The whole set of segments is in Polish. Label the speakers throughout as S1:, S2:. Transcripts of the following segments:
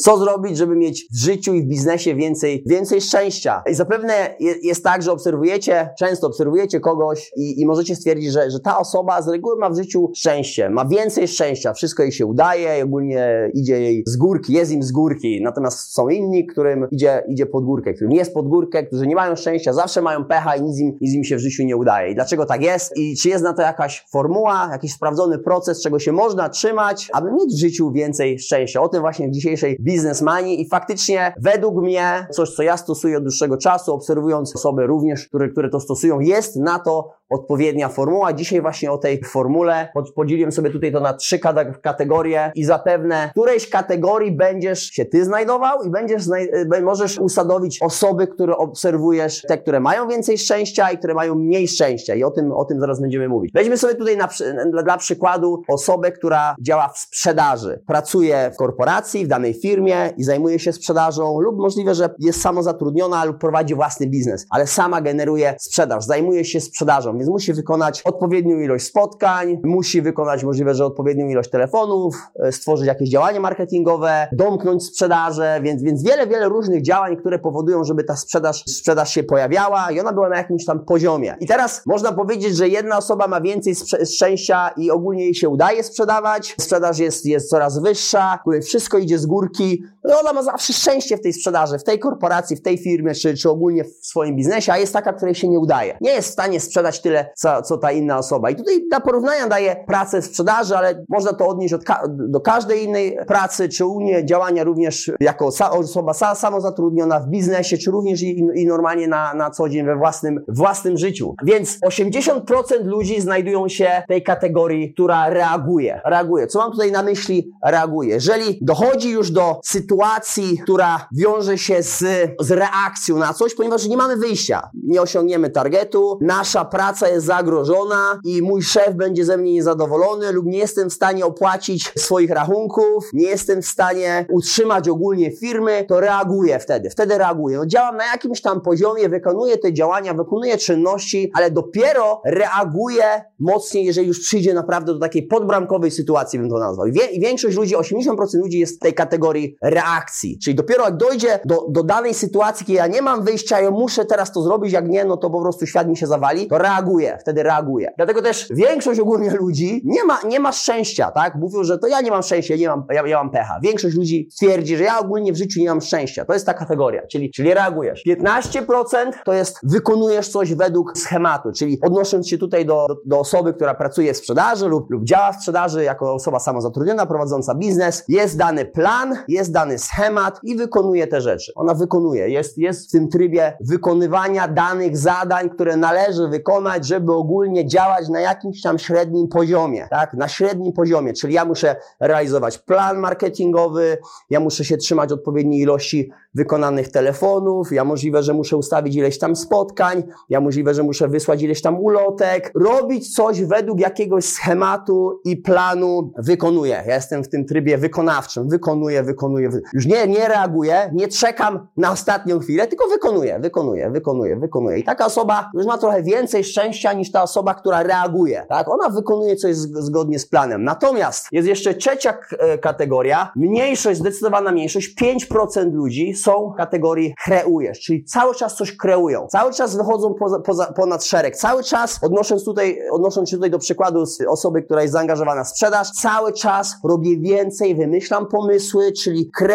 S1: co zrobić, żeby mieć w życiu i w biznesie więcej, więcej szczęścia. I zapewne jest tak, że obserwujecie, często obserwujecie kogoś i, i możecie stwierdzić, że, że ta osoba z reguły ma w życiu szczęście, ma więcej szczęścia, wszystko jej się udaje, ogólnie idzie jej z górki, jest im z górki. Natomiast są inni, którym idzie, idzie pod górkę, którym jest pod górkę, którzy nie mają szczęścia, zawsze mają pecha i nic im, nic im się w życiu nie udaje. I dlaczego tak jest? I czy jest na to jakaś formuła, jakiś sprawdzony proces, czego się można trzymać, aby mieć w życiu więcej szczęścia? O tym właśnie w dzisiejszej biznesmanii i faktycznie według mnie coś, co ja stosuję od dłuższego czasu, obserwując osoby również, które, które to stosują, jest na to odpowiednia formuła. Dzisiaj właśnie o tej formule podzieliłem sobie tutaj to na trzy kategorie i zapewne w którejś kategorii będziesz się ty znajdował i będziesz znaj możesz usadowić osoby, które obserwujesz, te, które mają więcej szczęścia i które mają mniej szczęścia i o tym, o tym zaraz będziemy mówić. Weźmy sobie tutaj na, dla, dla przykładu osobę, która działa w sprzedaży. Pracuje w korporacji, w danej firmie i zajmuje się sprzedażą lub możliwe, że jest samozatrudniona lub prowadzi własny biznes, ale sama generuje sprzedaż, zajmuje się sprzedażą więc musi wykonać odpowiednią ilość spotkań, musi wykonać możliwe, że odpowiednią ilość telefonów, e, stworzyć jakieś działania marketingowe, domknąć sprzedaże, więc, więc wiele, wiele różnych działań, które powodują, żeby ta sprzedaż, sprzedaż się pojawiała i ona była na jakimś tam poziomie. I teraz można powiedzieć, że jedna osoba ma więcej szczęścia i ogólnie jej się udaje sprzedawać, sprzedaż jest, jest coraz wyższa, wszystko idzie z górki, no ona ma zawsze szczęście w tej sprzedaży, w tej korporacji, w tej firmie, czy, czy ogólnie w swoim biznesie, a jest taka, której się nie udaje. Nie jest w stanie sprzedać tyle, co, co ta inna osoba. I tutaj dla porównania daję pracę sprzedaży, ale można to odnieść ka do każdej innej pracy, czy u mnie działania również jako osoba samozatrudniona w biznesie, czy również i, i normalnie na, na co dzień we własnym, własnym życiu. Więc 80% ludzi znajdują się w tej kategorii, która reaguje. Reaguje. Co mam tutaj na myśli? Reaguje. Jeżeli dochodzi już do sytuacji, sytuacji, która wiąże się z, z reakcją na coś, ponieważ nie mamy wyjścia. Nie osiągniemy targetu, nasza praca jest zagrożona i mój szef będzie ze mnie niezadowolony lub nie jestem w stanie opłacić swoich rachunków, nie jestem w stanie utrzymać ogólnie firmy, to reaguję wtedy. Wtedy reaguję. No, działam na jakimś tam poziomie, wykonuję te działania, wykonuję czynności, ale dopiero reaguję mocniej, jeżeli już przyjdzie naprawdę do takiej podbramkowej sytuacji, bym to nazwał. I, wie, i większość ludzi, 80% ludzi jest w tej kategorii reakcji reakcji. Czyli dopiero jak dojdzie do, do danej sytuacji, kiedy ja nie mam wyjścia, ja muszę teraz to zrobić, jak nie, no to po prostu świat mi się zawali, to reaguję, wtedy reaguję. Dlatego też większość ogólnie ludzi nie ma, nie ma szczęścia, tak? Mówią, że to ja nie mam szczęścia, nie mam, ja, ja mam pecha. Większość ludzi twierdzi, że ja ogólnie w życiu nie mam szczęścia. To jest ta kategoria, czyli, czyli reagujesz. 15% to jest wykonujesz coś według schematu, czyli odnosząc się tutaj do, do, do osoby, która pracuje w sprzedaży lub, lub działa w sprzedaży jako osoba samozatrudniona, prowadząca biznes, jest dany plan, jest dany schemat i wykonuje te rzeczy. Ona wykonuje, jest, jest w tym trybie wykonywania danych zadań, które należy wykonać, żeby ogólnie działać na jakimś tam średnim poziomie, tak? Na średnim poziomie, czyli ja muszę realizować plan marketingowy, ja muszę się trzymać odpowiedniej ilości wykonanych telefonów, ja możliwe, że muszę ustawić ileś tam spotkań, ja możliwe, że muszę wysłać ileś tam ulotek, robić coś według jakiegoś schematu i planu wykonuję. Ja jestem w tym trybie wykonawczym, wykonuję, wykonuję, już nie, nie reaguję, nie czekam na ostatnią chwilę, tylko wykonuję, wykonuję, wykonuję, wykonuję. I taka osoba już ma trochę więcej szczęścia niż ta osoba, która reaguje, tak? Ona wykonuje coś zgodnie z planem. Natomiast jest jeszcze trzecia e, kategoria, mniejszość, zdecydowana mniejszość, 5% ludzi są w kategorii kreujesz, czyli cały czas coś kreują, cały czas wychodzą poza, poza, ponad szereg, cały czas odnosząc tutaj, odnosząc się tutaj do przykładu z osoby, która jest zaangażowana w sprzedaż, cały czas robię więcej, wymyślam pomysły, czyli kreuję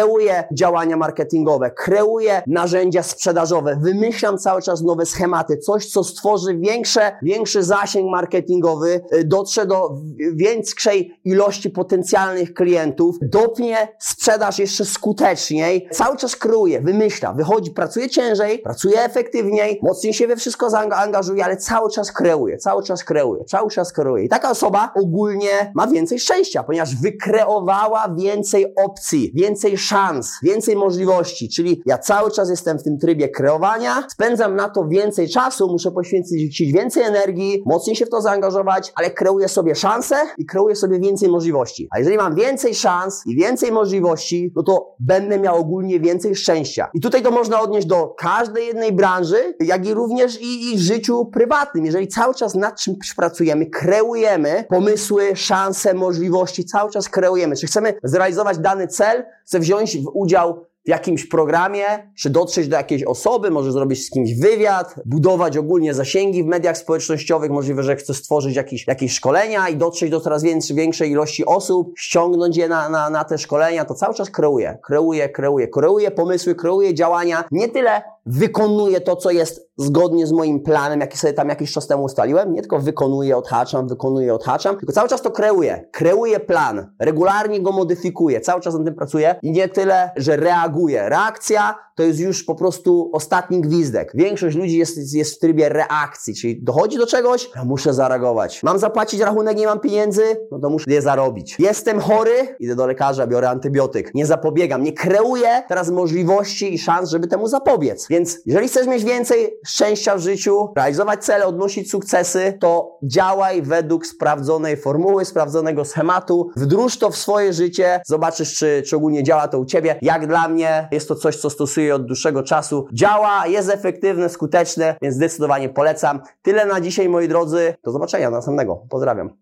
S1: działania marketingowe, kreuję narzędzia sprzedażowe, wymyślam cały czas nowe schematy, coś, co stworzy większe, większy zasięg marketingowy, y, dotrze do większej ilości potencjalnych klientów, dopnie sprzedaż jeszcze skuteczniej, cały czas kreuję kreuje, wymyśla, wychodzi, pracuje ciężej, pracuje efektywniej, mocniej się we wszystko zaangażuje, ale cały czas kreuje, cały czas kreuje, cały czas kreuje. I taka osoba ogólnie ma więcej szczęścia, ponieważ wykreowała więcej opcji, więcej szans, więcej możliwości, czyli ja cały czas jestem w tym trybie kreowania, spędzam na to więcej czasu, muszę poświęcić więcej energii, mocniej się w to zaangażować, ale kreuję sobie szanse i kreuję sobie więcej możliwości. A jeżeli mam więcej szans i więcej możliwości, no to będę miał ogólnie więcej szczęścia. I tutaj to można odnieść do każdej jednej branży, jak i również i, i w życiu prywatnym. Jeżeli cały czas nad czymś pracujemy, kreujemy pomysły, szanse, możliwości, cały czas kreujemy. Czy chcemy zrealizować dany cel, chcę wziąć w udział w jakimś programie, czy dotrzeć do jakiejś osoby, może zrobić z kimś wywiad, budować ogólnie zasięgi w mediach społecznościowych, możliwe, że chce stworzyć jakieś, jakieś szkolenia i dotrzeć do coraz więcej, większej ilości osób, ściągnąć je na, na, na te szkolenia, to cały czas kreuje, kreuje, kreuje, kreuje pomysły, kreuje działania, nie tyle wykonuje to, co jest zgodnie z moim planem, jaki sobie tam jakiś czas temu ustaliłem, nie tylko wykonuję, odhaczam, wykonuję, odhaczam, tylko cały czas to kreuję, kreuję plan, regularnie go modyfikuję, cały czas nad tym pracuję i nie tyle, że reaguję. Reakcja to jest już po prostu ostatni gwizdek. Większość ludzi jest, jest w trybie reakcji, czyli dochodzi do czegoś, ja muszę zareagować. Mam zapłacić rachunek, nie mam pieniędzy, no to muszę je zarobić. Jestem chory, idę do lekarza, biorę antybiotyk. Nie zapobiegam, nie kreuję teraz możliwości i szans, żeby temu zapobiec. Więc jeżeli chcesz mieć więcej szczęścia w życiu, realizować cele, odnosić sukcesy, to działaj według sprawdzonej formuły, sprawdzonego schematu, wdróż to w swoje życie, zobaczysz, czy, czy ogólnie działa to u Ciebie. Jak dla mnie jest to coś, co stosuję od dłuższego czasu. Działa, jest efektywne, skuteczne, więc zdecydowanie polecam. Tyle na dzisiaj, moi drodzy. Do zobaczenia następnego. Pozdrawiam.